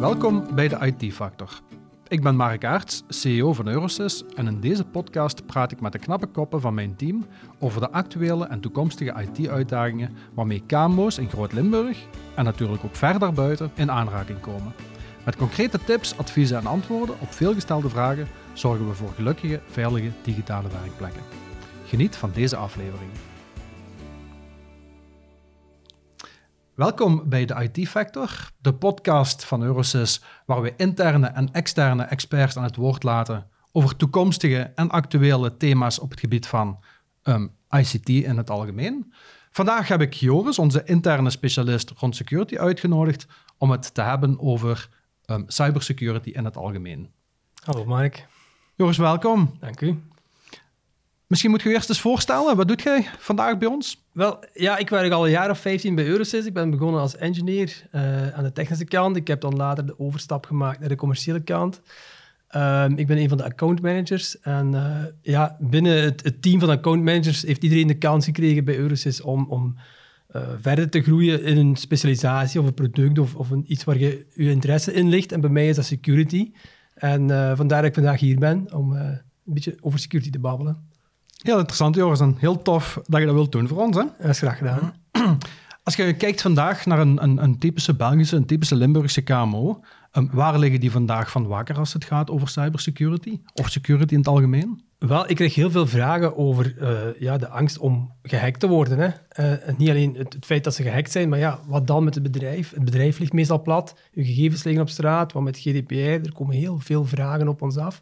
Welkom bij de IT Factor. Ik ben Mark Aerts, CEO van Eurosys en in deze podcast praat ik met de knappe koppen van mijn team over de actuele en toekomstige IT-uitdagingen waarmee KMO's in Groot-Limburg en natuurlijk ook verder buiten in aanraking komen. Met concrete tips, adviezen en antwoorden op veelgestelde vragen zorgen we voor gelukkige, veilige digitale werkplekken. Geniet van deze aflevering. Welkom bij de IT Factor, de podcast van Eurosys, waar we interne en externe experts aan het woord laten over toekomstige en actuele thema's op het gebied van um, ICT in het algemeen. Vandaag heb ik Joris, onze interne specialist rond security, uitgenodigd om het te hebben over um, cybersecurity in het algemeen. Hallo Mark. Joris, welkom. Dank u. Misschien moet je je eerst eens voorstellen. Wat doet jij vandaag bij ons? Wel, ja, ik werk al een jaar of 15 bij Eurosys. Ik ben begonnen als engineer uh, aan de technische kant. Ik heb dan later de overstap gemaakt naar de commerciële kant. Um, ik ben een van de account managers. En uh, ja, binnen het, het, team van account managers heeft iedereen de kans gekregen bij Eurosys om, om uh, verder te groeien in een specialisatie of een product of, of iets waar je je interesse in ligt. En bij mij is dat security. En vandaar dat ik vandaag hier ben om een beetje over security te babbelen. Heel interessant, Joris. En heel tof dat je dat wilt doen voor ons. Hè? Dat is graag gedaan. Als je kijkt vandaag naar een, een, een typische Belgische, een typische Limburgse KMO, um, waar liggen die vandaag van wakker als het gaat over cybersecurity? Of security in het algemeen? Wel, ik krijg heel veel vragen over uh, ja, de angst om gehackt te worden. Hè. Uh, niet alleen het, het, feit dat ze gehackt zijn, maar ja, wat dan met het bedrijf? Het bedrijf ligt meestal plat, uw gegevens liggen op straat, wat met GDPR, er komen heel veel vragen op ons af.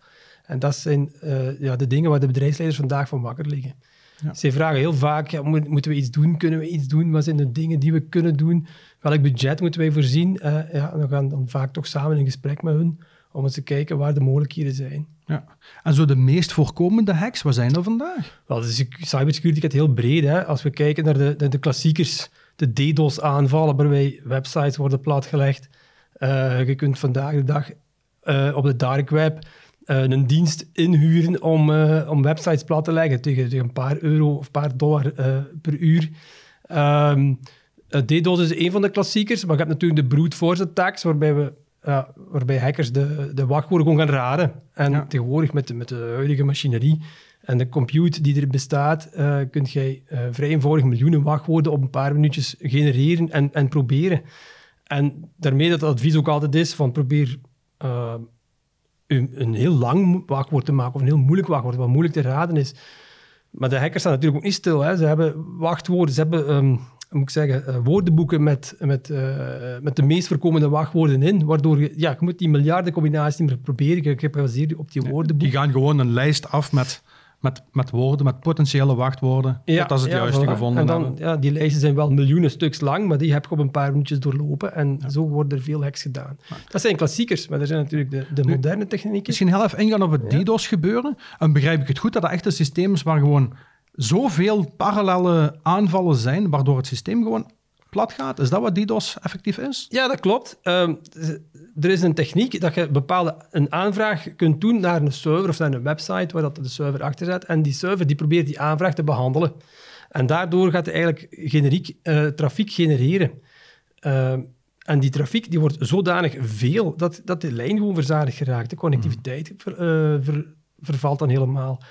En dat zijn uh, ja, de dingen waar de bedrijfsleiders vandaag van wakker liggen. Ja. Zij vragen heel vaak, ja, moeten we iets doen? Kunnen we iets doen? Wat zijn de dingen die we kunnen doen? Welk budget moeten wij voorzien? Uh, ja, we gaan dan vaak toch samen in gesprek met hun om eens te kijken waar de mogelijkheden zijn. Ja. En zo de meest voorkomende hacks, wat zijn er vandaag? Wel, de cybersecurity gaat heel breed. Hè? Als we kijken naar de, de, de klassiekers, de DDoS-aanvallen waarbij websites worden platgelegd. Uh, je kunt vandaag de dag uh, op de dark web een dienst inhuren om, uh, om websites plat te leggen tegen, tegen, een paar euro of een paar dollar uh, per uur. Um, DDoS is een van de klassiekers, maar je hebt natuurlijk de brute force attacks, waarbij, we, waarbij hackers de, de wachtwoorden gewoon gaan raden. En ja. tegenwoordig met de, met de huidige machinerie en de compute die er bestaat, kun je vrij eenvoudig miljoenen wachtwoorden op een paar minuutjes genereren en, en proberen. En daarmee dat het advies ook altijd is van probeer een, een heel lang wachtwoord te maken of een heel moeilijk wachtwoord, wat moeilijk te raden is. Maar de hackers staan natuurlijk ook niet stil. Hè. Ze hebben wachtwoorden, ze hebben um, moet ik zeggen, uh, woordenboeken met, met, uh, met de meest voorkomende wachtwoorden in, waardoor je, ja, je moet die miljarden combinaties niet meer proberen. Je gebaseerd op die woordenboeken. Die gaan gewoon een lijst af met met, met woorden, met potentiële wachtwoorden, ja, als het ja, juiste voilà. gevonden en dan, Ja, die lijsten zijn wel miljoenen stuks lang, maar die heb je op een paar minuutjes doorlopen en zo worden er veel hacks gedaan. Dat zijn klassiekers, maar er zijn natuurlijk de, de moderne technieken. Misschien heel even ingaan op het DDoS gebeuren. En begrijp ik het goed dat dat echt een systeem is waar gewoon zoveel parallele aanvallen zijn, waardoor het systeem gewoon plat gaat? Is dat wat DDoS effectief is? Ja, dat klopt. Um, er is een techniek dat je bepaalde een aanvraag kunt doen naar een server of naar een website waar dat de server achter zit. En die server die probeert die aanvraag te behandelen. En daardoor gaat hij eigenlijk generiek uh, trafiek genereren. Uh, en die trafiek die wordt zodanig veel dat, dat de lijn gewoon verzadigd geraakt. De connectiviteit ver, vervalt dan helemaal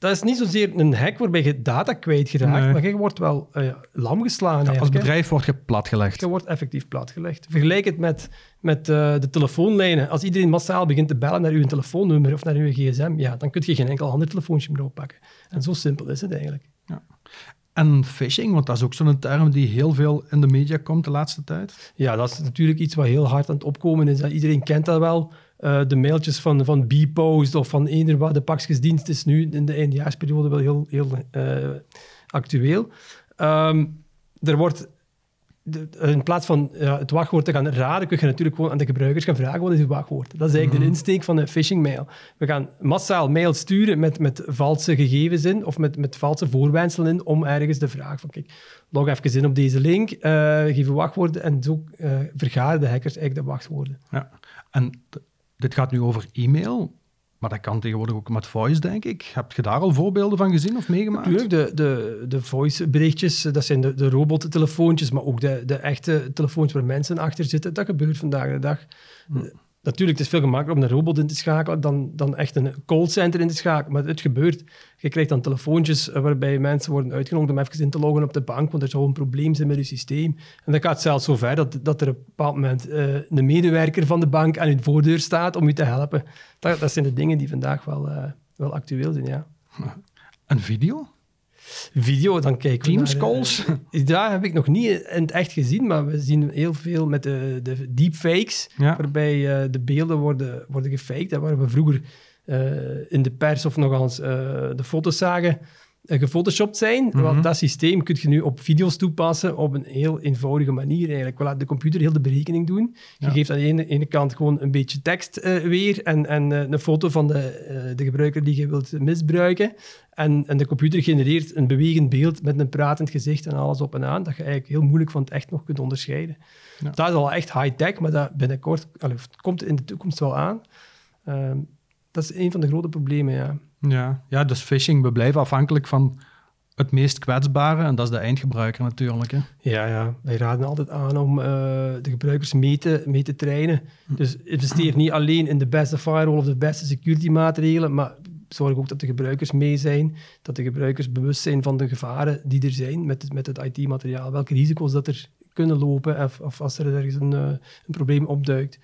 dat is niet zozeer een hack waarbij je data kwijtgeraakt, nee. maar je wordt wel uh, lam geslaan. Ja, als bedrijf word je platgelegd. Je wordt effectief platgelegd. Vergelijk het met, met uh, de telefoonlijnen. Als iedereen massaal begint te bellen naar uw telefoonnummer of naar uw gsm, ja, dan kun je geen enkel ander telefoontje meer oppakken. En zo simpel is het eigenlijk. Ja. En phishing, want dat is ook zo'n term die heel veel in de media komt de laatste tijd. Ja, dat is natuurlijk iets wat heel hard aan het opkomen is. Iedereen kent dat wel. Uh, de mailtjes van, van B-Post of van eender wat. De pakjesdienst is nu in de eindejaarsperiode wel heel, heel uh, actueel. Um, er wordt, de, in plaats van ja, het wachtwoord te gaan raden, kun je natuurlijk gewoon aan de gebruikers gaan vragen wat is uw wachtwoord. Dat is eigenlijk mm. de insteek van een phishing mail. We gaan massaal mails sturen met, met valse gegevens in of met, met valse voorwenselen in om ergens de vraag van kijk, log even in op deze link, uh, geef een wachtwoorden en zo vergaren de hackers eigenlijk de wachtwoorden. Ja, en dit gaat nu over e-mail. Maar dat kan tegenwoordig ook met voice, denk ik. Heb je daar al voorbeelden van gezien of meegemaakt? Natuurlijk, de, de, de voice-berichtjes, dat zijn de, de robottelefoontjes, maar ook de, de echte telefoontjes waar mensen achter zitten. Dat gebeurt vandaag de dag. Hm. Natuurlijk, het is veel gemakkelijker om een robot in te schakelen dan, dan echt een callcenter in te schakelen. Maar het gebeurt. Je krijgt dan telefoontjes waarbij mensen worden uitgenodigd om even in te loggen op de bank, want er zou een probleem zijn met je systeem. En dat gaat zelfs zo ver dat, dat er op een bepaald moment uh, een medewerker van de bank aan je voordeur staat om je te helpen. Dat, dat zijn de dingen die vandaag wel, uh, wel actueel zijn, ja. Een video? Video, dan kijken Teams calls? Uh, dat heb ik nog niet in het echt gezien, maar we zien heel veel met de, de deepfakes, ja. waarbij uh, de beelden worden, worden gefaked. Dat waar we vroeger uh, in de pers of nog eens de foto's zagen gefotoshopt zijn. Mm -hmm. Dat systeem kun je nu op video's toepassen op een heel eenvoudige manier eigenlijk. We laten de computer heel de berekening doen. Je ja. geeft aan de ene, ene, kant gewoon een beetje tekst uh, weer en, en uh, een foto van de, uh, de gebruiker die je wilt misbruiken. En, en de computer genereert een bewegend beeld met een pratend gezicht en alles op en aan, dat je eigenlijk heel moeilijk van het echt nog kunt onderscheiden. Ja. Dat is al echt high-tech, maar dat binnenkort allee, komt in de toekomst wel aan. Ehm, dat is een van de grote problemen, ja. Ja, ja, dus phishing, we blijven afhankelijk van het meest kwetsbare en dat is de eindgebruiker natuurlijk. Hè. Ja, ja, wij raden altijd aan om uh, de gebruikers mee te, mee te trainen. Dus investeer niet alleen in de beste firewall of de beste security maatregelen, maar zorg ook dat de gebruikers mee zijn, dat de gebruikers bewust zijn van de gevaren die er zijn met het, met het IT-materiaal, welke risico's dat er kunnen lopen of, of als er ergens een, uh, een probleem opduikt.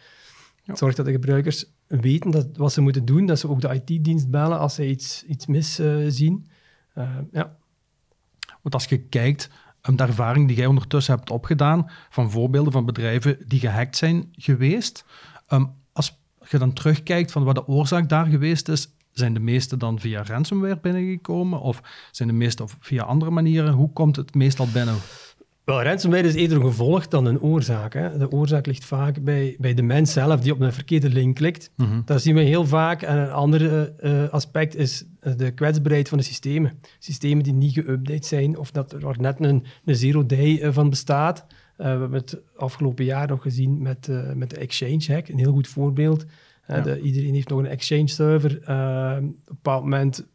Ja. Zorg dat de gebruikers weten dat, wat ze moeten doen, dat ze ook de IT-dienst bellen als ze iets, iets mis uh, zien. Uh, ja. Want als je kijkt, um, de ervaring die jij ondertussen hebt opgedaan van voorbeelden van bedrijven die gehackt zijn geweest, um, als je dan terugkijkt van wat de oorzaak daar geweest is, zijn de meeste dan via ransomware binnengekomen of zijn de meeste via andere manieren? Hoe komt het meestal binnen? Wel, ransomware is eerder een gevolg dan een oorzaak. Hè. De oorzaak ligt vaak bij, bij de mens zelf die op een verkeerde link klikt. Mm -hmm. Dat zien we heel vaak. En een ander uh, aspect is de kwetsbaarheid van de systemen. Systemen die niet geüpdate zijn of dat er net een, een zero-day van bestaat. Uh, we hebben het afgelopen jaar nog gezien met, met de Exchange hack, een heel goed voorbeeld. Ja. De, iedereen heeft nog een Exchange server. op een bepaald moment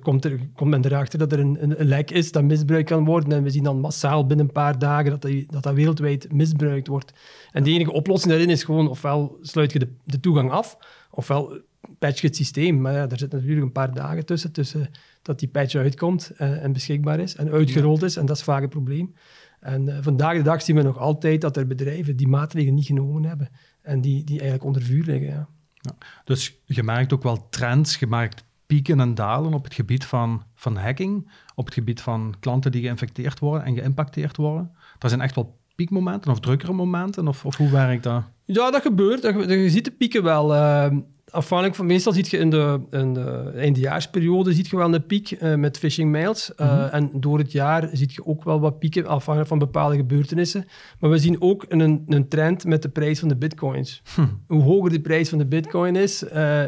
komt, er, komt men erachter dat er een, een, lek is dat misbruikt kan worden. En we zien dan massaal binnen een paar dagen dat dat, dat, dat wereldwijd misbruikt wordt. En de enige oplossing daarin is gewoon ofwel sluit je de, de toegang af, ofwel patch je het systeem. Maar ja, er zitten natuurlijk een paar dagen tussen, tussen dat die patch uitkomt en, en beschikbaar is en uitgerold is. En dat is vaak een probleem. En uh, vandaag de dag zien we nog altijd dat er bedrijven die maatregelen niet genomen hebben en die, die eigenlijk onder vuur liggen. Ja. Ja, dus je maakt ook wel trends, je maakt pieken en dalen op het gebied van, van hacking, op het gebied van klanten die geïnfecteerd worden en geïmpacteerd worden. Dat zijn echt wel piekmomenten of drukkere momenten, of, of hoe werkt dat? Ja, dat gebeurt. Je ziet de pieken wel. Uh, afhankelijk van, meestal zie je in de, in de eindejaarsperiode ziet je wel een piek uh, met phishing mails. Uh, mm -hmm. En door het jaar zie je ook wel wat pieken, afhankelijk van bepaalde gebeurtenissen. Maar we zien ook een, een trend met de prijs van de bitcoins. Hm. Hoe hoger de prijs van de bitcoin is,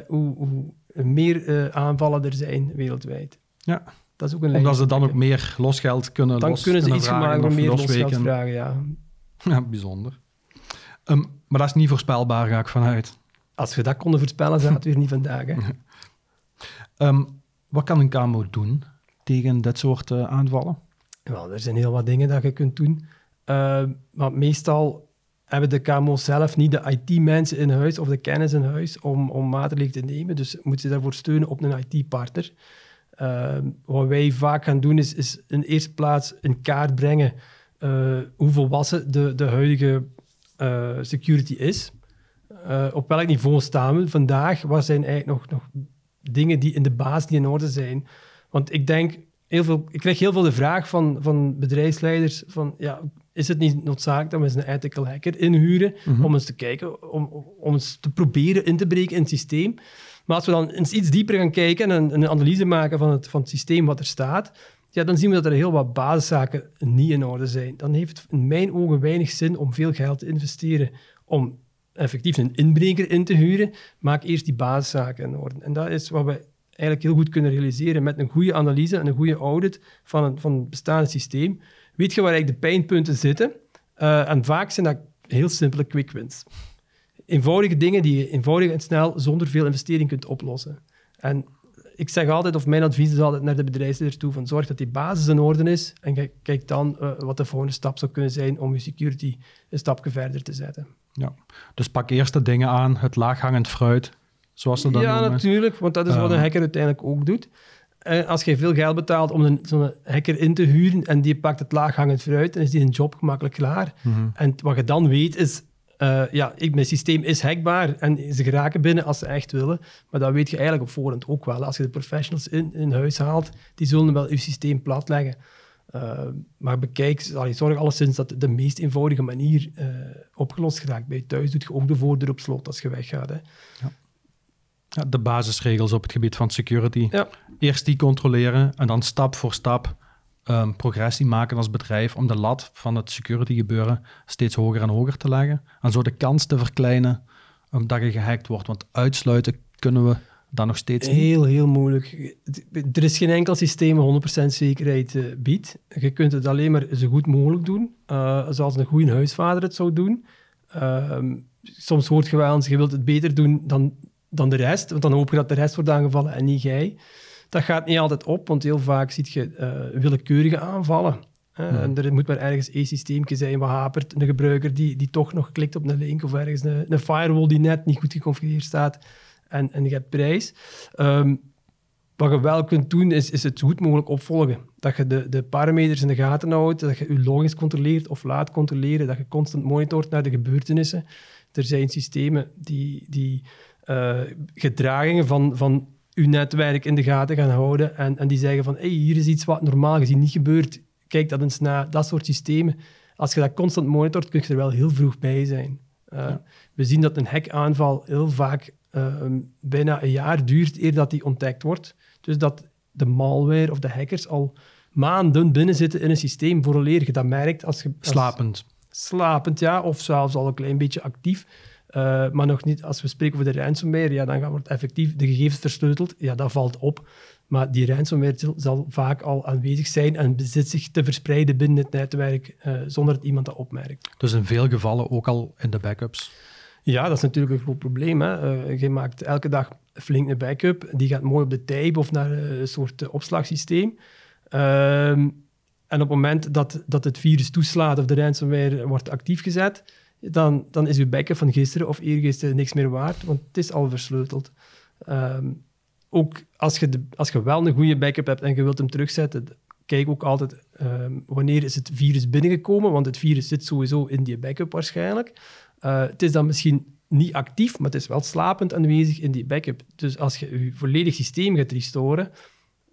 hoe, hoe meer uh, aanvallen er zijn wereldwijd. Ja. Dat is ook een Omdat ze dan ook meer losgeld kunnen Dan los, kunnen ze kunnen iets gemaakt meer losgeld vragen, ja. Ja, bijzonder. Um, maar dat is niet voorspelbaar, ga ik vanuit. Als we dat konden voorspellen, zou het weer niet vandaag. Hè? um, wat kan een KMO doen tegen dit soort uh, aanvallen? Wel, er zijn heel wat dingen dat je kunt doen. Uh, maar meestal hebben de KMO's zelf niet de IT-mensen in huis of de kennis in huis om, om maatregelen te nemen. Dus moeten ze daarvoor steunen op een IT-partner. Uh, wat wij vaak gaan doen, is, is in eerste plaats in kaart brengen uh, hoe volwassen de, de huidige uh, security is. op welk niveau staan we vandaag? Wat zijn eigenlijk nog, nog dingen die in de basis niet in orde zijn? Want ik denk, heel veel, ik krijg heel veel de vraag van, van bedrijfsleiders van, ja, is het niet noodzakelijk dat we eens een ethical hacker inhuren mm -hmm. om eens te kijken, om, om eens te proberen in te breken in het systeem. Maar als we dan eens iets dieper gaan kijken en een, een analyse maken van het, van het systeem wat er staat, ja, dan zien we dat er heel wat basiszaken niet in orde zijn. Dan heeft het in mijn ogen weinig zin om veel geld te investeren om effectief een inbreker in te huren. Maak eerst die basiszaken in orde. En dat is wat we eigenlijk heel goed kunnen realiseren met een goede analyse en een goede audit van, een, van het bestaande systeem weet je waar eigenlijk de pijnpunten zitten. Uh, en vaak zijn dat heel simpele quick wins. eenvoudige dingen die je eenvoudig en snel zonder veel investering kunt oplossen. En ik zeg altijd, of mijn advies is altijd naar de bedrijfsleider toe, van zorg dat die basis in orde is en kijk, dan uh, wat de volgende stap zou kunnen zijn om je security een stapje verder te zetten. Ja, dus pak eerst de dingen aan, het laaghangend fruit, zoals ze dat ja, noemen. Natuurlijk, want dat is wat een hacker uiteindelijk ook doet. En als je veel geld betaalt om zo'n hacker in te huren en die pakt het laaghangend fruit, dan is die een job gemakkelijk klaar. Mhm. En wat je dan weet is, uh, ja, ik, mijn systeem is hackbaar en ze geraken binnen als ze echt willen. Maar dat weet je eigenlijk op voorhand ook wel. Als je de professionals in, in huis haalt, die zullen wel je systeem platleggen. Uh, maar bekijk, zorg alleszins dat de meest eenvoudige manier uh, opgelost geraakt. Bij thuis doet je ook de voordeur op slot als je weggaat. Hè. Ja. Ja, de basisregels op het gebied van security. Ja. Eerst die controleren en dan stap voor stap um, progressie maken als bedrijf om de lat van het security gebeuren steeds hoger en hoger te leggen. En zo de kans te verkleinen um, dat je gehackt wordt. Want uitsluiten kunnen we dan nog steeds niet. Heel, heel moeilijk. Er is geen enkel systeem 100% zekerheid uh, biedt. Je kunt het alleen maar zo goed mogelijk doen, uh, zoals een goede huisvader het zou doen. Uh, soms hoort je wel eens, je wilt het beter doen dan, dan de rest, want dan hoop je dat de rest wordt aangevallen en niet jij. Dat gaat niet altijd op, want heel vaak zie je uh, willekeurige aanvallen. Uh, En er moet maar ergens één systeemje zijn wat hapert. Een gebruiker die, die toch nog klikt op een link of ergens een, een firewall die net niet goed geconfigureerd staat en, en je hebt prijs. Um, wat je wel kunt doen, is, is het goed mogelijk opvolgen. Dat je de, de parameters in de gaten houdt, dat je je logins controleert of laat controleren, dat je constant monitort naar de gebeurtenissen. Er zijn systemen die, die uh, gedragingen van, van uw netwerk in de gaten gaan houden en, en die zeggen van hey, hier is iets wat normaal gezien niet gebeurt. Kijk dat eens na, dat soort systemen. Als je dat constant monitort, kun je er wel heel vroeg bij zijn. Uh, ja. We zien dat een hackaanval heel vaak uh, bijna een jaar duurt eer dat die ontdekt wordt. Dus dat de malware of de hackers al maanden binnen zitten in een systeem vooraleer je dat merkt. Als je, als, slapend. Slapend, ja. Of zelfs al een klein beetje actief. Uh, maar nog niet, als we spreken over de ransomware, ja, dan wordt effectief de gegevens versleuteld. Ja, dat valt op. Maar die ransomware zal vaak al aanwezig zijn en bezit zich te verspreiden binnen het netwerk uh, zonder dat iemand dat opmerkt. Dus in veel gevallen ook al in de backups? Ja, dat is natuurlijk een groot probleem. Hè. Uh, je maakt elke dag flink een backup. Die gaat mooi op de tape of naar een soort opslagsysteem. Ehm, en op het moment dat, dat het virus toeslaat of de ransomware wordt actief gezet, dan, dan is uw backup van gisteren of eergisteren niks meer waard, want het is al versleuteld. Um, ook als je, de, als je wel een goede backup hebt en je wilt hem terugzetten, kijk ook altijd um, wanneer is het virus binnengekomen, want het virus zit sowieso in die backup waarschijnlijk. Uh, het is dan misschien niet actief, maar het is wel slapend aanwezig in die backup. Dus als je je volledig systeem gaat restoren,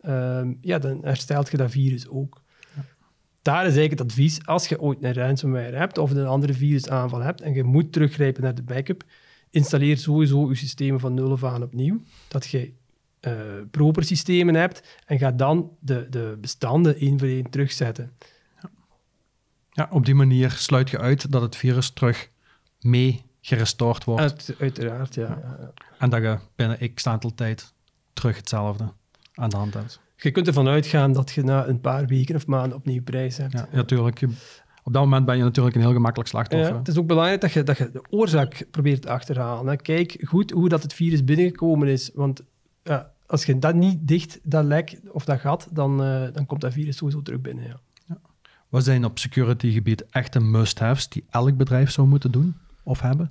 um, ja, dan herstelt je dat virus ook. Daar is eigenlijk het advies, als je ooit een ransomware hebt of een andere virusaanval hebt en je moet teruggrijpen naar de backup, installeer sowieso je systemen van nul af aan opnieuw. Dat je uh, proper systemen hebt en ga dan de, de bestanden één voor één terugzetten. Ja. ja, op die manier sluit je uit dat het virus terug mee gerestoord wordt. Uit, uiteraard, ja, ja. ja. En dat je binnen x aantal tijd terug hetzelfde aan de hand hebt. Je kunt ervan uitgaan dat je na een paar weken of maanden opnieuw prijs hebt. Ja, natuurlijk. Op dat moment ben je natuurlijk een heel gemakkelijk slachtoffer. Ja, het is ook belangrijk dat je, dat je de oorzaak probeert te achterhalen. Hè. Kijk goed hoe dat het virus binnengekomen is. Want ja, als je dat niet dicht, dat lek of dat gat, dan, uh, dan komt dat virus sowieso terug binnen. Ja. Ja. Wat zijn op security gebied echte must-haves die elk bedrijf zou moeten doen of hebben?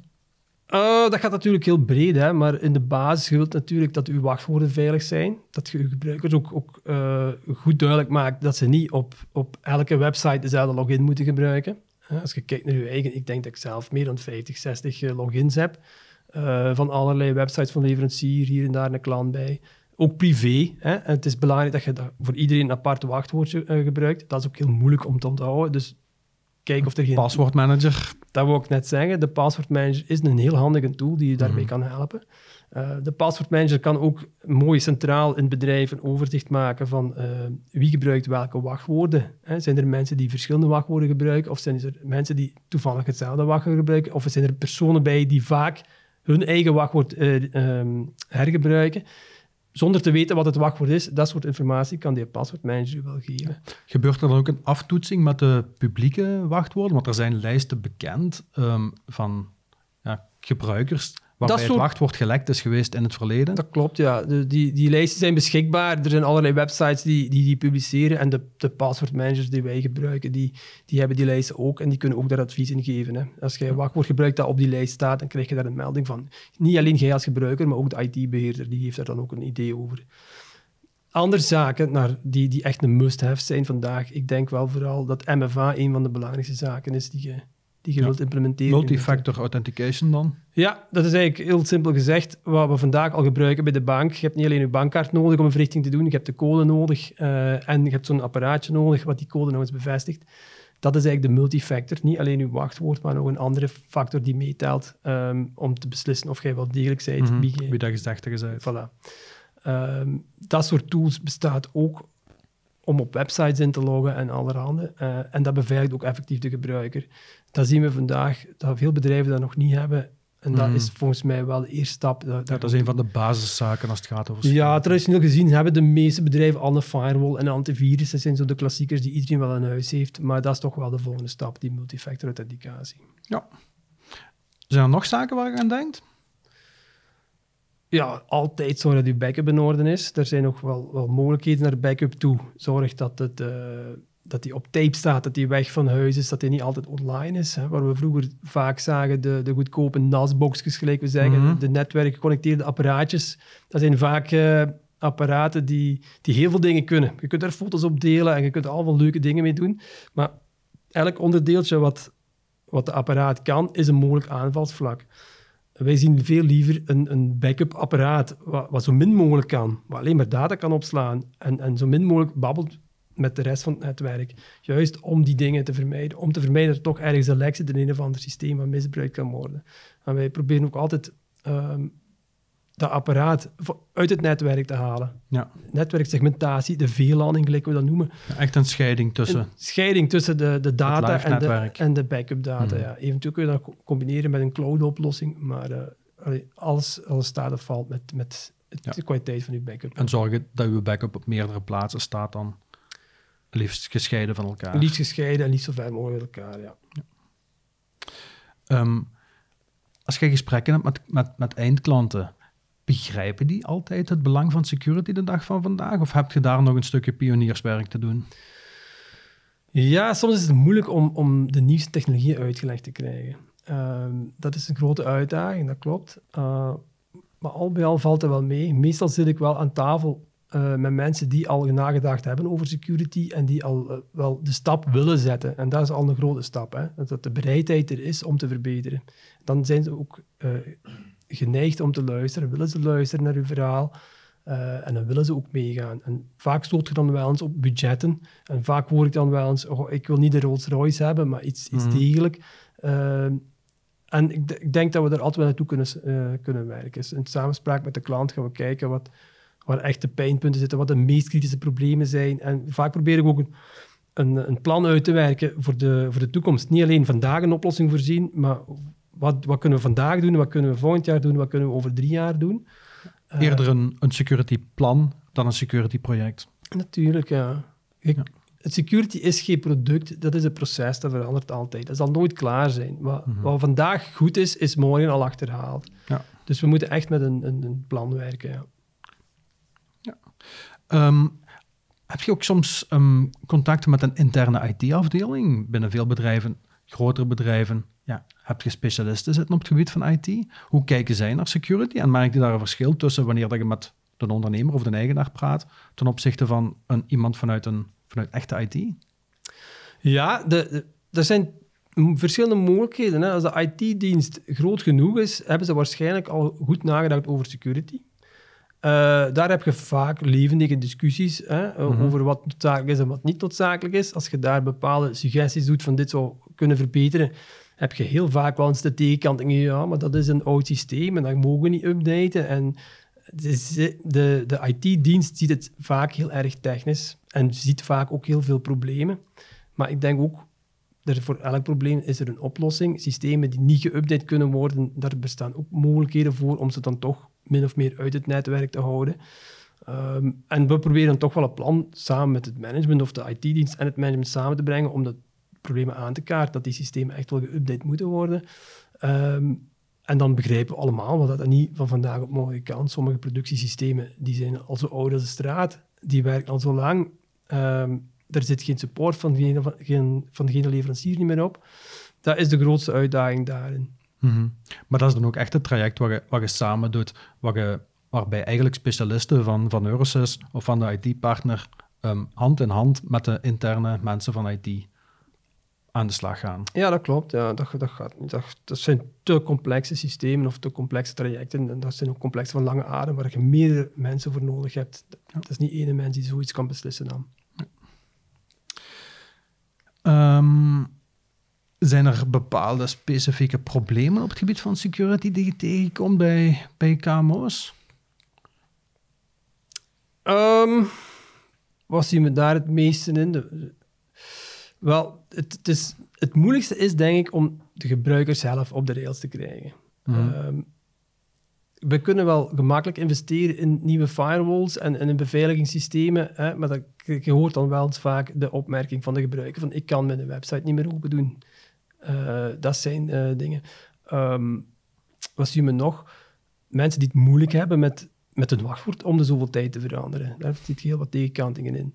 Uh, dat gaat natuurlijk heel breed, hè, maar in de basis je wilt natuurlijk dat uw wachtwoorden veilig zijn. Dat je uw gebruikers ook, ook uh, goed duidelijk maakt dat ze niet op, op elke website dezelfde login moeten gebruiken. Uh, als je kijkt naar je eigen, ik denk dat ik zelf meer dan 50, 60 logins heb. van allerlei websites van leverancier, hier en daar een klant bij. Ook privé. Hè. Het is belangrijk dat je voor iedereen een apart wachtwoordje gebruikt. Dat is ook heel moeilijk om te onthouden. Dus kijk of er geen... Paswoordmanager. Dat wil ik net zeggen. De paswoordmanager is een heel handige tool die je daarbij mm. kan helpen. Uh, de paswoordmanager kan ook mooi centraal in het bedrijf een overzicht maken van uh, wie gebruikt welke wachtwoorden. Hè. Zijn er mensen die verschillende wachtwoorden gebruiken? Of zijn er mensen die toevallig hetzelfde wachtwoord gebruiken? Of zijn er personen bij die vaak hun eigen wachtwoord uh, um, hergebruiken? Zonder te weten wat het wachtwoord is, dat soort informatie kan die paswoordmanager wel geven. Gebeurt er dan ook een aftoetsing met de publieke wachtwoorden? Want er zijn lijsten bekend um, van ja, gebruikers waarbij soort- het wachtwoord gelekt is geweest in het verleden. Dat klopt, ja. De, die, die lijsten zijn beschikbaar. Er zijn allerlei websites die die, die publiceren. En de, de passwordmanagers die wij gebruiken, die, die hebben die lijsten ook. En die kunnen ook daar advies in geven. Hè. Als jij een wachtwoord gebruikt dat op die lijst staat, dan krijg je daar een melding van. Niet alleen jij als gebruiker, maar ook de IT-beheerder. Die heeft daar dan ook een idee over. Andere zaken naar die, die echt een must-have zijn vandaag. Ik denk wel vooral dat MFA een van de belangrijkste zaken is die je, die je Ja. wilt implementeren. Multifactor authentication dan. ja, dat is eigenlijk heel simpel gezegd wat we vandaag al gebruiken bij de bank. Je hebt niet alleen je bankkaart nodig om een verrichting te doen, je hebt de code nodig eh, en je hebt zo'n apparaatje nodig wat die code nog eens bevestigt. Dat is eigenlijk de multifactor. Niet alleen je wachtwoord, maar nog een andere factor die meetelt ehm, om te beslissen of jij wel degelijk bent. Wie jij- Wie dat gezegd is. Voilà. Ehm, dat soort tools bestaat ook om op websites in te loggen en allerhande. Eh, en dat beveiligt ook effectief de gebruiker. Dat zien we vandaag, dat veel bedrijven dat nog niet hebben. En dat Mhm. is volgens mij wel de eerste stap. Dat, dat is een van de basiszaken als het gaat over ja, traditioneel gezien hebben de meeste bedrijven al een firewall en een antivirus. Dat zijn zo de klassiekers die iedereen wel in huis heeft. Maar dat is toch wel de volgende stap, die multifactor authenticatie. Ja. Zijn er nog zaken waar je aan denkt? Ja, altijd zorg dat je backup in orde is. Er zijn nog wel, wel mogelijkheden naar backup toe. Zorg dat, het, eh, dat die op tape staat, dat die weg van huis is, dat die niet altijd online is. Hè. Waar we vroeger vaak zagen, de, de goedkope NAS-boxjes, gelijk we zeggen, Mhm. de netwerk geconnecteerde apparaatjes. Dat zijn vaak eh, apparaten die, die heel veel dingen kunnen. Je kunt er foto's op delen en je kunt er allemaal leuke dingen mee doen. Maar elk onderdeeltje wat, wat de apparaat kan, is een mogelijk aanvalsvlak. Wij zien veel liever een, een backup apparaat wat, wat zo min mogelijk kan, wat alleen maar data kan opslaan en, en zo min mogelijk babbelt met de rest van het netwerk. Juist om die dingen te vermijden. Om te vermijden dat er toch ergens een lek in een of ander systeem wat misbruikt kan worden. En wij proberen ook altijd ehm, dat apparaat uit het netwerk te halen. Ja. Netwerksegmentatie, de VLANing, gelijk we dat noemen. Ja, Echt een scheiding tussen. Een scheiding tussen de, de data en de, en de backup data. Mhm. Ja. Eventueel kun je dat co- combineren met een cloud-oplossing, maar allee, alles, alles staat of valt met, met Ja. de kwaliteit van je backup. En zorgen dat je backup op meerdere plaatsen staat dan. Liefst gescheiden van elkaar. Liefst gescheiden en niet zo ver mogelijk elkaar. Ja. Ehm, als je gesprekken hebt met, met, met eindklanten, begrijpen die altijd het belang van security de dag van vandaag? Of heb je daar nog een stukje pionierswerk te doen? ja, soms is het moeilijk om, om de nieuwste technologie uitgelegd te krijgen. Ehm, dat is een grote uitdaging, dat klopt. Uh, maar al bij al valt het wel mee. Meestal zit ik wel aan tafel uh, met mensen die al nagedacht hebben over security en die al uh, wel de stap willen zetten. En dat is al een grote stap, hè? dat de bereidheid er is om te verbeteren. Dan zijn ze ook geneigd om te luisteren, willen ze luisteren naar uw verhaal. Uh, en dan willen ze ook meegaan. En vaak stoot je dan wel eens op budgetten. En vaak hoor ik dan wel eens, oh, ik wil niet de Rolls Royce hebben, maar iets, iets mm. degelijk. Uh, en ik, ik, denk dat we er altijd wel naartoe kunnen, uh, kunnen werken. Dus in samenspraak met de klant gaan we kijken wat, waar echt de pijnpunten zitten, wat de meest kritische problemen zijn. En vaak probeer ik ook een, een, een plan uit te werken voor de, voor de toekomst. Niet alleen vandaag een oplossing voorzien, maar wat, wat kunnen we vandaag doen, wat kunnen we volgend jaar doen, wat kunnen we over drie jaar doen. Eerder een, een security plan dan een security project. Natuurlijk, ja. Ik, ja. Het security is geen product, dat is een proces, dat verandert altijd. Dat zal nooit klaar zijn. Wat, mm -hmm. wat vandaag goed is, is morgen al achterhaald. Ja. Dus we moeten echt met een, een, een plan werken. Ja. ja. Um, heb je ook soms um, contacten met een interne IT-afdeling binnen veel bedrijven, grotere bedrijven? Ja, heb je specialisten zitten op het gebied van IT? Hoe kijken zij naar security? En merk je daar een verschil tussen wanneer dat je met de ondernemer of de eigenaar praat ten opzichte van een, iemand vanuit, een, vanuit echte IT? Ja, de, de, er zijn verschillende mogelijkheden. Hè. Als de IT-dienst groot genoeg is, hebben ze waarschijnlijk al goed nagedacht over security. Uh, daar heb je vaak levendige discussies hè, mm -hmm. over wat noodzakelijk is en wat niet noodzakelijk is. Als je daar bepaalde suggesties doet van dit zou kunnen verbeteren, heb je heel vaak wel eens de tegenkant. Ja, maar dat is een oud systeem en dat mogen we niet updaten. En de, de, de IT-dienst ziet het vaak heel erg technisch en ziet vaak ook heel veel problemen. Maar ik denk ook, er voor elk probleem is er een oplossing. Systemen die niet geüpdate kunnen worden, daar bestaan ook mogelijkheden voor om ze dan toch min of meer uit het netwerk te houden. Um, en we proberen toch wel een plan samen met het management of de IT-dienst en het management samen te brengen om dat problemen aan te kaarten, dat die systemen echt wel geüpdate moeten worden. Um, en dan begrijpen we allemaal wat dat niet van vandaag op morgen kan. Sommige productiesystemen die zijn al zo oud als de straat, die werken al zo lang. Ehm, er zit geen support van, geen, van, geen, van degene leverancier niet meer op. Dat is de grootste uitdaging daarin. Mhm. Maar dat is dan ook echt het traject wat je, wat je samen doet, wat je, waarbij eigenlijk specialisten van, van Eurosys of van de IT-partner ehm, hand in hand met de interne mensen van IT aan de slag gaan. Ja, dat klopt. Ja, dat, dat, gaat, dat, dat zijn te complexe systemen of te complexe trajecten. En dat zijn ook complexe van lange adem, waar je meerdere mensen voor nodig hebt. Dat is niet één mens die zoiets kan beslissen dan. Ehm, zijn er bepaalde specifieke problemen op het gebied van security die je tegenkomt bij, bij KMO's? Um, wat zien we daar het meeste in? De, wel, het, het, is, het moeilijkste is denk ik om de gebruiker zelf op de rails te krijgen. Mm we kunnen wel gemakkelijk investeren in nieuwe firewalls en, en in beveiligingssystemen, hè, maar dat, je hoort dan wel eens vaak de opmerking van de gebruiker van ik kan mijn website niet meer open doen. Uh, dat zijn uh, dingen. Um, wat zien we nog? Mensen die het moeilijk hebben met, met het wachtwoord om de zoveel tijd te veranderen. Daar zit heel wat tegenkantingen in.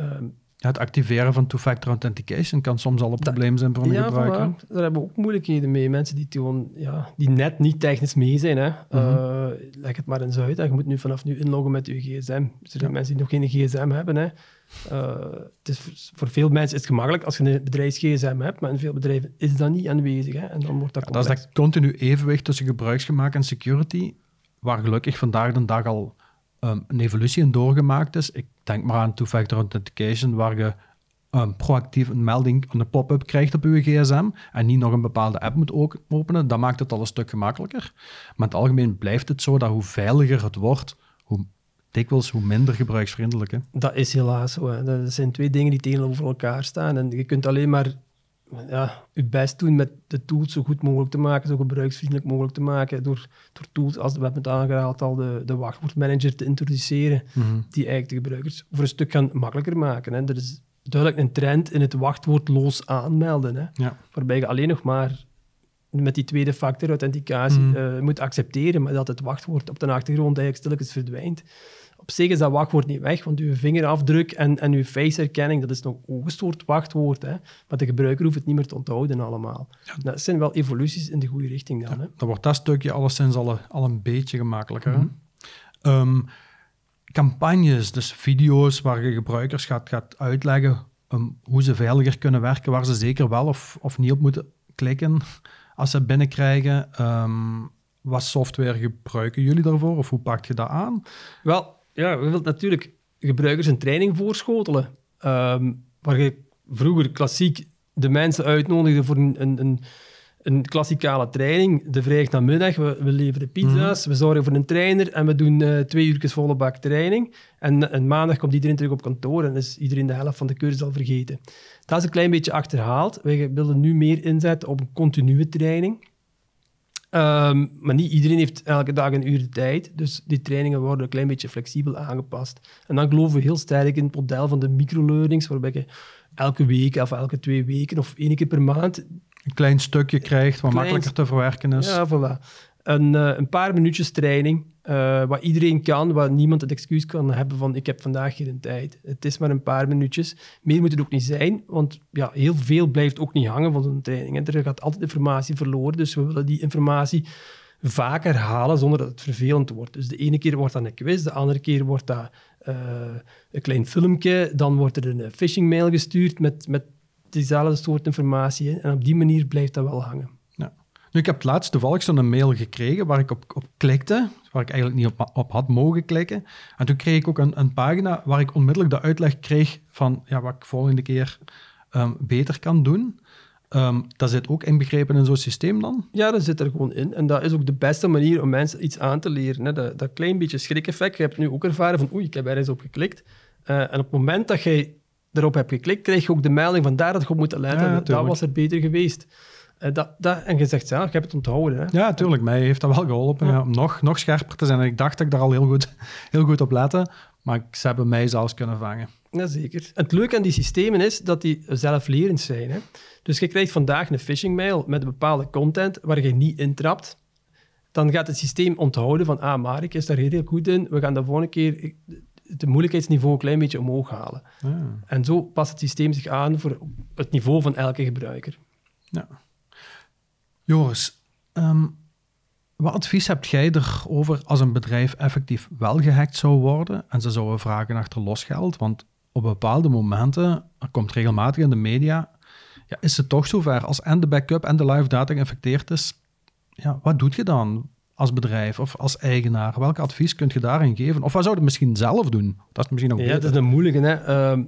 Um, het activeren van two-factor authentication kan soms al een probleem zijn voor een ja, gebruiker. Ja, daar hebben we ook moeilijkheden mee. Mensen die, gewoon, ja, die net niet technisch mee zijn. Hè. Mm leg het maar eens uit. Je moet nu vanaf nu inloggen met je gsm. Er zijn mensen die nog geen gsm hebben. Hè. Uh, het is, voor veel mensen is het gemakkelijk als je een bedrijfs-gsm hebt, maar in veel bedrijven is dat niet aanwezig. Hè. En dan wordt dat, dat is dat continu evenwicht tussen gebruiksgemak en security, waar gelukkig vandaag de dag al um, een evolutie in doorgemaakt is. Ik denk maar aan two-factor authentication, waar je um, proactief een melding, een pop-up krijgt op je gsm en niet nog een bepaalde app moet openen. Dat maakt het al een stuk gemakkelijker. Maar in het algemeen blijft het zo dat hoe veiliger het wordt, hoe dikwijls hoe minder gebruiksvriendelijk. Dat is helaas zo. Dat zijn twee dingen die tegenover elkaar staan. En je kunt alleen maar ja, je best doen met de tools zo goed mogelijk te maken, zo gebruiksvriendelijk mogelijk te maken, door, door tools als we hebben het aangehaald al de, de wachtwoordmanager te introduceren, mhm. die eigenlijk de gebruikers voor een stuk gaan makkelijker maken. Hè. Er is duidelijk een trend in het wachtwoordloos aanmelden, hè, ja. waarbij je alleen nog maar met die tweede factor authenticatie mm moet accepteren, maar dat het wachtwoord op de achtergrond eigenlijk stilletjes verdwijnt op zich is dat wachtwoord niet weg, want uw vingerafdruk en, en uw faceherkenning, dat is nog ongestoord wachtwoord. Hè? Maar de gebruiker hoeft het niet meer te onthouden allemaal. Dat zijn wel evoluties in de goede richting dan. Ja, hè? Dan wordt dat stukje alleszins al, al een beetje gemakkelijker. Mm campagnes, dus video's waar je gebruikers gaat, gaat uitleggen um, hoe ze veiliger kunnen werken, waar ze zeker wel of, of niet op moeten klikken als ze binnenkrijgen. Um, wat software gebruiken jullie daarvoor of hoe pak je dat aan? Wel, ja, we willen natuurlijk gebruikers een training voorschotelen. Um, waar je vroeger klassiek de mensen uitnodigde voor een, een, een, klassikale training. De vrijdag namiddag, we, we leveren pizza's, mhm. we zorgen voor een trainer en we doen uh, twee uur volle bak training. En, en, maandag komt iedereen terug op kantoor en is iedereen de helft van de cursus al vergeten. Dat is een klein beetje achterhaald. Wij willen nu meer inzetten op een continue training. Ehm, maar niet iedereen heeft elke dag een uur de tijd. Dus die trainingen worden een klein beetje flexibel aangepast. En dan geloven we heel sterk in het model van de microlearnings, waarbij je elke week of elke twee weken of één keer per maand... Een klein stukje krijgt wat makkelijker te verwerken is. Ja, voilà een, uh, een paar minuutjes training, uh, wat iedereen kan, waar niemand het excuus kan hebben van ik heb vandaag geen tijd. Het is maar een paar minuutjes. Meer moet het ook niet zijn, want ja, heel veel blijft ook niet hangen van zo'n training. Er gaat altijd informatie verloren, dus we willen die informatie vaak herhalen zonder dat het vervelend wordt. Dus de ene keer wordt dat een quiz, de andere keer wordt dat uh, een klein filmpje, dan wordt er een phishing mail gestuurd met, met diezelfde soort informatie. En op die manier blijft dat wel hangen. Nu, ik heb het laatst toevallig zo'n mail gekregen waar ik op, op klikte, waar ik eigenlijk niet op, op had mogen klikken. En toen kreeg ik ook een, een, pagina waar ik onmiddellijk de uitleg kreeg van ja, wat ik volgende keer um, beter kan doen. Um, dat zit ook inbegrepen in zo'n systeem dan? Ja, dat zit er gewoon in. En dat is ook de beste manier om mensen iets aan te leren. Hè. Dat, dat klein beetje schrik-effect. Je hebt nu ook ervaren van oei, ik heb ergens op geklikt. Uh, en op het moment dat jij erop hebt geklikt, krijg je ook de melding van daar dat je op moet letten. Ja, dat was er beter geweest. Uh, dat, dat, en je zegt zelf, ik heb het onthouden. Hè? Ja, natuurlijk. Mij heeft dat wel geholpen ja. om nog, nog scherper te zijn. En ik dacht dat ik daar al heel goed, heel goed op lette. Maar ze hebben mij zelfs kunnen vangen. Jazeker. En het leuke aan die systemen is dat die zelflerend zijn. Hè? Dus je krijgt vandaag een phishing mail met een bepaalde content waar je niet intrapt. Dan gaat het systeem onthouden van, ah, Mark is daar heel goed in. We gaan de volgende keer het moeilijkheidsniveau een klein beetje omhoog halen. Ah. En zo past het systeem zich aan voor het niveau van elke gebruiker. Ja. Joris, ehm, wat advies hebt jij erover als een bedrijf effectief wel gehackt zou worden en ze zouden vragen achter losgeld? Want op bepaalde momenten, er komt regelmatig in de media, ja, is het toch zover als en de backup en de live data geïnfecteerd is, ja, wat doe je dan als bedrijf of als eigenaar? Welk advies kun je daarin geven? Of wat zou je misschien zelf doen? Dat is misschien nog Ja, dat is een moeilijke. Hè? Ehm,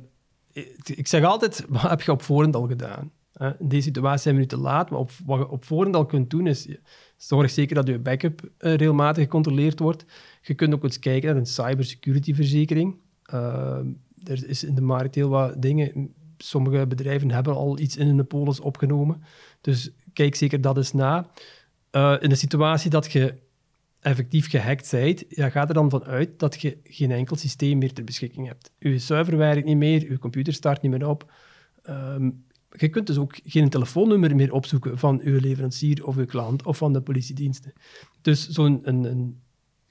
ik zeg altijd, wat heb je op voorhand al gedaan? Hè? In deze situatie zijn we nu te laat, maar op, wat je op voorhand al kunt doen is, zorg zeker dat je backup uh, regelmatig gecontroleerd wordt. Je kunt ook eens kijken naar een cybersecurity verzekering. Ehm, er is in de markt heel wat dingen. Sommige bedrijven hebben al iets in hun polis opgenomen. Dus kijk zeker dat eens na. In de situatie dat je effectief gehackt bent, ja, ga er dan vanuit dat je geen enkel systeem meer ter beschikking hebt. Je server werkt niet meer, je computer start niet meer op. Um, je kunt dus ook geen telefoonnummer meer opzoeken van uw leverancier of uw klant of van de politiediensten. Dus zo'n een, een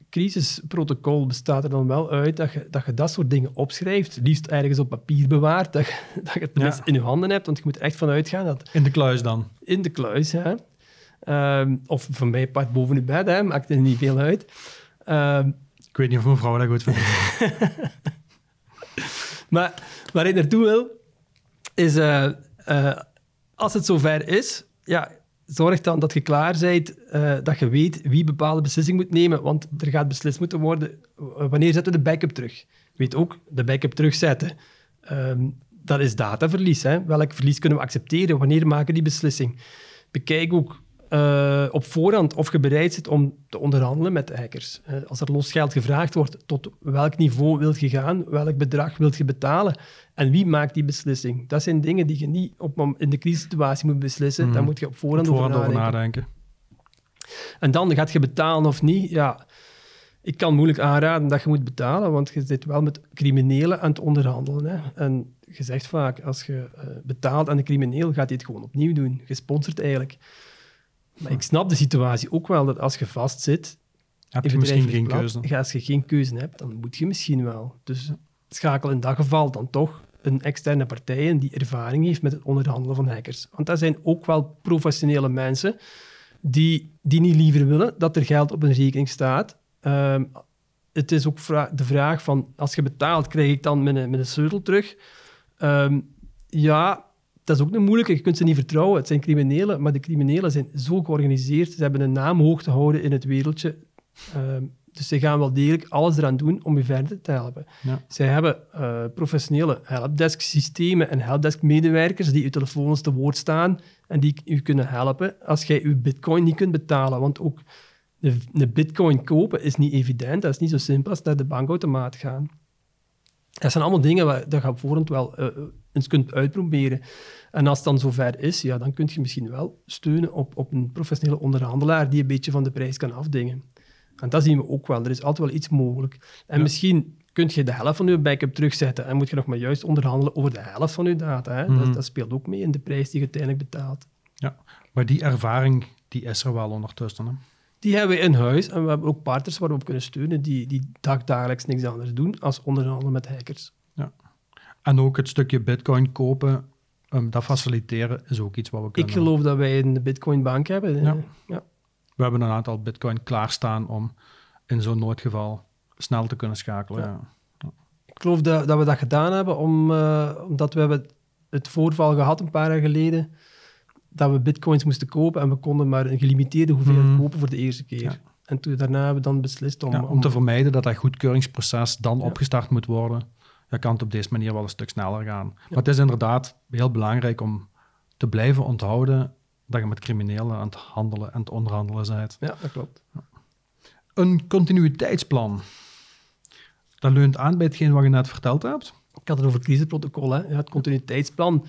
crisisprotocol bestaat er dan wel uit dat je, dat je dat soort dingen opschrijft, liefst ergens op papier bewaart, dat je, dat je het ja. in je handen hebt, want je moet er echt vanuit gaan dat... In de kluis dan? In de kluis, ja. Um, of van mij part boven je bed, hè, maakt er niet veel uit. Um, ik weet niet of mijn vrouw dat goed vindt. maar waar ik naartoe wil, is uh, uh, als het zover is, ja, zorg dan dat je klaar bent, uh, dat je weet wie bepaalde beslissing moet nemen, want er gaat beslist moeten worden, wanneer zetten we de backup terug? Weet ook, de backup terugzetten. Um, dat is dataverlies. Hè? Welk verlies kunnen we accepteren? Wanneer maken we die beslissing? Bekijk ook uh, op voorhand of je bereid zit om te onderhandelen met de hackers. Uh, als er losgeld gevraagd wordt, tot welk niveau wil je gaan, welk bedrag wil je betalen en wie maakt die beslissing. Dat zijn dingen die je niet op, in de crisissituatie moet beslissen. Mm. Daar moet je op voorhand, op voorhand over, nadenken. over, nadenken. En dan gaat je betalen of niet. Ja, ik kan moeilijk aanraden dat je moet betalen, want je zit wel met criminelen aan het onderhandelen. Hè. En je zegt vaak, als je uh, betaalt aan een crimineel, gaat hij het gewoon opnieuw doen. Gesponsord eigenlijk. Maar ik snap de situatie ook wel, dat als je vastzit... Heb je misschien geen keuze. Als je geen keuze hebt, dan moet je misschien wel. Dus schakel in dat geval dan toch een externe partij in die ervaring heeft met het onderhandelen van hackers. Want dat zijn ook wel professionele mensen die, die niet liever willen dat er geld op een rekening staat. Um, het is ook de vraag van, als je betaalt, krijg ik dan mijn, mijn sleutel terug? Um, ja, dat is ook een moeilijke. Je kunt ze niet vertrouwen. Het zijn criminelen, maar de criminelen zijn zo georganiseerd. Ze hebben een naam hoog te houden in het wereldje. Uh, dus ze gaan wel degelijk alles eraan doen om je verder te helpen. Ja. Zij hebben uh, professionele helpdesk-systemen en helpdesk-medewerkers die je telefoons te woord staan en die u kunnen helpen als jij je bitcoin niet kunt betalen. Want ook een bitcoin kopen is niet evident. Dat is niet zo simpel als naar de bankautomaat gaan. Dat zijn allemaal dingen waar, dat je op voorhand wel uh, eens kunt uitproberen. En als het dan zover is, ja, dan kun je misschien wel steunen op, op een professionele onderhandelaar die een beetje van de prijs kan afdingen. En dat zien we ook wel. Er is altijd wel iets mogelijk. En misschien kun je de helft van je backup terugzetten en moet je nog maar juist onderhandelen over de helft van je data. Hè? dat, mhm. dat, speelt ook mee in de prijs die je uiteindelijk betaalt. Ja, maar die ervaring die is er wel ondertussen. Hè? Die hebben we in huis en we hebben ook partners waar we op kunnen steunen die, die dagdagelijks niks anders doen als onderhandelen met hackers. En ook het stukje bitcoin kopen, um, dat faciliteren is ook iets wat we kunnen. Ik geloof dat wij een bitcoinbank hebben. Ja. ja. We hebben een aantal bitcoin klaarstaan om in zo'n noodgeval snel te kunnen schakelen. Ja. ja. Ik geloof dat, dat we dat gedaan hebben om, uh, omdat we hebben het voorval gehad een paar jaar geleden dat we bitcoins moesten kopen en we konden maar een gelimiteerde hoeveelheid mm. kopen voor de eerste keer. En toen, daarna hebben we dan beslist om, om... te vermijden dat dat goedkeuringsproces dan opgestart moet worden, ja, kan het op deze manier wel een stuk sneller gaan. Maar het is inderdaad heel belangrijk om te blijven onthouden dat je met criminelen aan het handelen en het onderhandelen bent. Ja, dat klopt. Een continuïteitsplan. Dat leunt aan bij hetgeen wat je net verteld hebt. Ik had het over crisisprotocol. Hè. Ja, het continuïteitsplan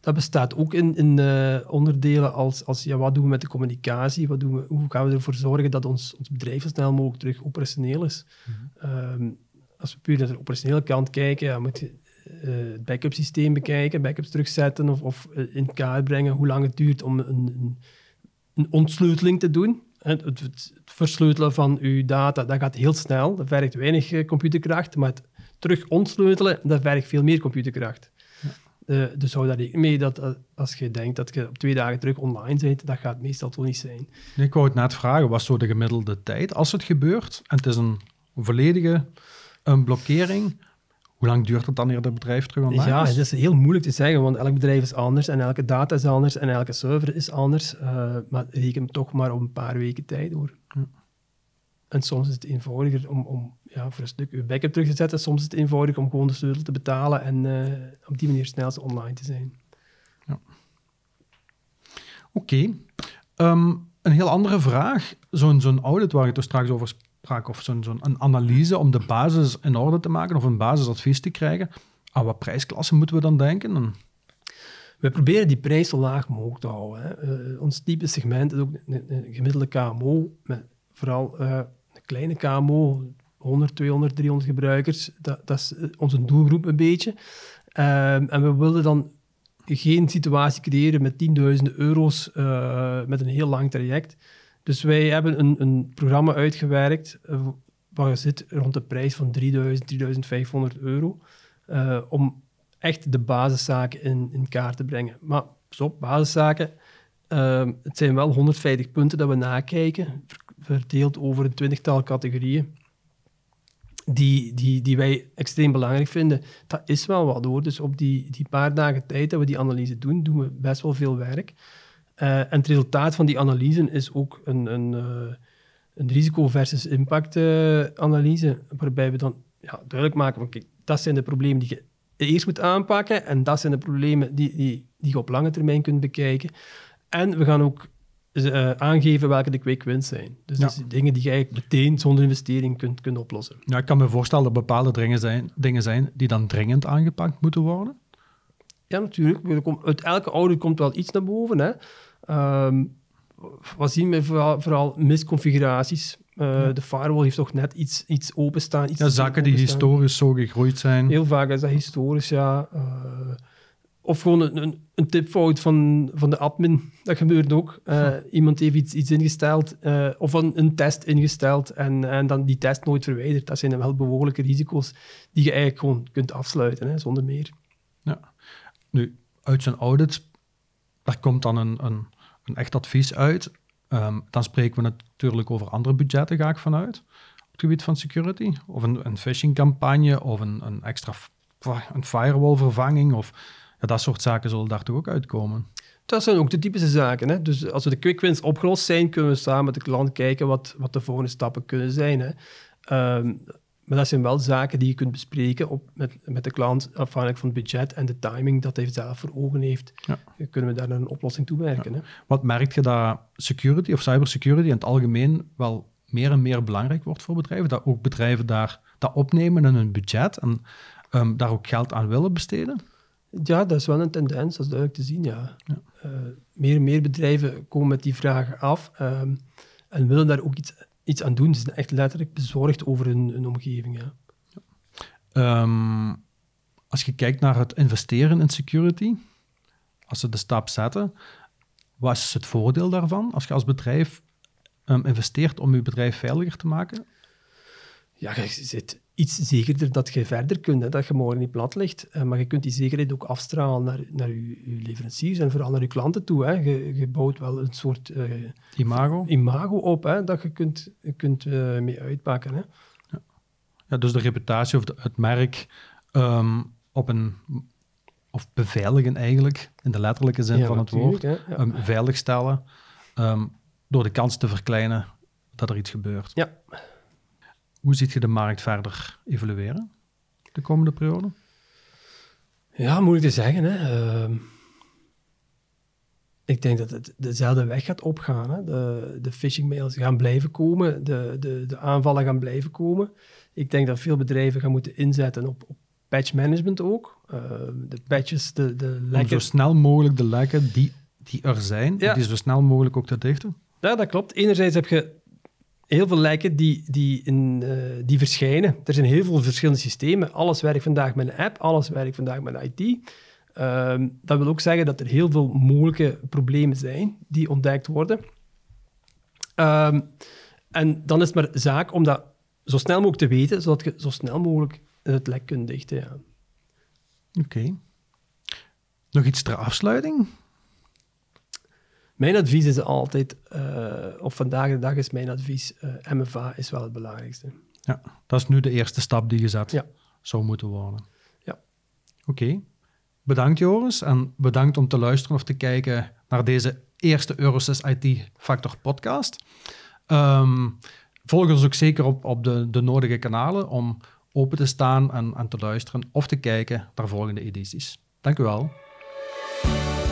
dat bestaat ook in, in uh, onderdelen als, als ja, wat doen we met de communicatie, wat doen we, hoe gaan we ervoor zorgen dat ons, ons bedrijf zo snel mogelijk terug operationeel is. Mhm. Ehm, als we puur naar de operationele kant kijken, ja, moet je het backup systeem bekijken, backups terugzetten of, of in kaart brengen hoe lang het duurt om een, een, een ontsleuteling te doen. Het, het, het, versleutelen van uw data, dat gaat heel snel. Dat vergt weinig computerkracht, maar het terug ontsleutelen, dat vergt veel meer computerkracht. Uh, dus hou daar rekening mee dat uh, als je denkt dat je op twee dagen terug online bent, dat gaat meestal toch niet zijn. ik wou het net vragen, wat is zo de gemiddelde tijd als het gebeurt en het is een volledige een blokkering, hoe lang duurt het dan eer het bedrijf terug online Ja, het is heel moeilijk te zeggen, want elk bedrijf is anders en elke data is anders en elke server is anders. Uh, maar reken toch maar op een paar weken tijd hoor. Ja. En soms is het eenvoudiger om, om ja, voor een stuk je backup terug te zetten. Soms is het eenvoudig om gewoon de sleutel te betalen en uh, op die manier snel online te zijn. Ja. Oké. Okay. Um, ehm, een heel andere vraag. Zo'n zo'n audit waar je het er straks over of zo'n analyse om de basis in orde te maken of een basisadvies te krijgen. Aan wat prijsklasse moeten we dan denken? We proberen die prijs zo laag mogelijk te houden. Uh, ons type segment is ook een, gemiddelde KMO, met vooral uh, een kleine KMO, 100, 200, 300 gebruikers. Dat, is eh, onze doelgroep een beetje. Ehm, en we wilden dan geen situatie creëren met tienduizenden euro's met een heel lang traject. Dus wij hebben een, een programma uitgewerkt uh, waar zit rond de prijs van 3000, 3500 euro. om echt de basiszaken in, in kaart te brengen. Maar op basiszaken, ehm, het zijn wel 150 punten dat we nakijken, verdeeld over een twintigtal categorieën die, die, die wij extreem belangrijk vinden. Dat is wel wat hoor. Dus op die, die paar dagen tijd dat we die analyse doen, doen we best wel veel werk. Uh, en het resultaat van die analyse is ook een, een, uh, een risico versus impact uh, analyse, waarbij we dan ja, duidelijk maken van kijk, dat zijn de problemen die je eerst moet aanpakken en dat zijn de problemen die, die, die je op lange termijn kunt bekijken. En we gaan ook uh, aangeven welke de quick wins zijn. Dus, ja. dingen die je eigenlijk meteen zonder investering kunt, kunt oplossen. Ja, ik kan me voorstellen dat bepaalde dingen zijn, dingen zijn die dan dringend aangepakt moeten worden. Ja, natuurlijk. Uit elke audit komt wel iets naar boven. Hè. Um, wat zien we vooral, vooral misconfiguraties. Uh, ja. De firewall heeft toch net iets, iets openstaan. Iets ja, zaken die historisch zo gegroeid zijn. Heel vaak is dat historisch, ja. Uh, of gewoon een, een, tipfout van, van de admin. Dat gebeurt ook. Uh, iemand heeft iets, iets ingesteld of een, een, test ingesteld en, en dan die test nooit verwijderd. Dat zijn dan wel behoorlijke risico's die je eigenlijk gewoon kunt afsluiten, hè, zonder meer. Ja. Nu, uit zijn audit, daar komt dan een, een, een echt advies uit. Um, dan spreken we natuurlijk over andere budgetten, ga ik vanuit, op het gebied van security. Of een, een phishing-campagne, of een, een extra een firewall-vervanging, of dat soort zaken zullen daar toch ook uitkomen. Dat zijn ook de typische zaken. Hè? Dus als we de quick wins opgelost zijn, kunnen we samen met de klant kijken wat, wat de volgende stappen kunnen zijn. Hè? Um, maar dat zijn wel zaken die je kunt bespreken op, met, met de klant, afhankelijk van het budget en de timing dat hij zelf voor ogen heeft. Ja. Kunnen we daar naar een oplossing toe werken. Ja. Hè? Wat merk je dat security of cybersecurity in het algemeen wel meer en meer belangrijk wordt voor bedrijven? Dat ook bedrijven daar dat opnemen in hun budget en um, daar ook geld aan willen besteden? Ja, dat is wel een tendens, dat is duidelijk te zien, ja. ja. Uh, meer en meer bedrijven komen met die vragen af um, en willen daar ook iets, iets aan doen. Ze zijn echt letterlijk bezorgd over hun, hun omgeving, ja. Um, als je kijkt naar het investeren in security, als ze de stap zetten, wat is het voordeel daarvan als je als bedrijf um, investeert om je bedrijf veiliger te maken? Ja, je zit iets zekerder dat je verder kunt, hè, dat je morgen niet plat ligt. Uh, maar je kunt die zekerheid ook afstralen naar, naar je, je leveranciers en vooral naar je klanten toe. Hè. Je, je bouwt wel een soort uh, imago. imago op, hè, dat je kunt, kunt uh, mee uitpakken. Hè. Ja. ja. dus de reputatie of de, het merk um, op een of beveiligen eigenlijk, in de letterlijke zin ja, van het woord, hè, ja. um, veiligstellen, um, door de kans te verkleinen dat er iets gebeurt. Ja. Hoe ziet je de markt verder evolueren de komende periode? Ja, moeilijk te zeggen. Hè. Uh, ik denk dat het dezelfde weg gaat opgaan. Hè. De, de phishing mails gaan blijven komen, de, de, de aanvallen gaan blijven komen. Ik denk dat veel bedrijven gaan moeten inzetten op, op patch management ook. Uh, de patches, de, de lekken... Om zo snel mogelijk de lekken die, die er zijn, die zo snel mogelijk ook te dichten. Ja, dat klopt. Enerzijds heb je heel veel lekken die, die, in, eh, die verschijnen. Er zijn heel veel verschillende systemen. Alles werkt vandaag met een app, alles werkt vandaag met IT. Ehm, dat wil ook zeggen dat er heel veel mogelijke problemen zijn die ontdekt worden. Ehm, en dan is het maar zaak om dat zo snel mogelijk te weten, zodat je zo snel mogelijk het lek kunt dichten. Oké. Nog iets ter afsluiting? Mijn advies is altijd, uh, op vandaag de dag is mijn advies, uh, eh, MFA is wel het belangrijkste. Ja, dat is nu de eerste stap die gezet ja. zou moeten worden. Ja. Oké. Bedankt Joris en bedankt om te luisteren of te kijken naar deze eerste Eurosys IT Factor podcast. Um, volg ons ook zeker op, op de, de nodige kanalen om open te staan en, en te luisteren of te kijken naar volgende edities. Dank u wel.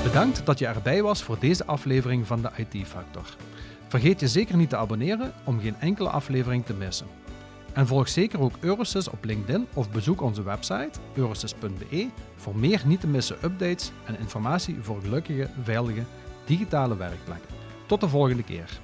Bedankt dat je erbij was voor deze aflevering van de IT Factor. Vergeet je zeker niet te abonneren om geen enkele aflevering te missen. En volg zeker ook Eurosys op LinkedIn of bezoek onze website eurosys.be voor meer niet te missen updates en informatie voor gelukkige, veilige digitale werkplekken. Tot de volgende keer.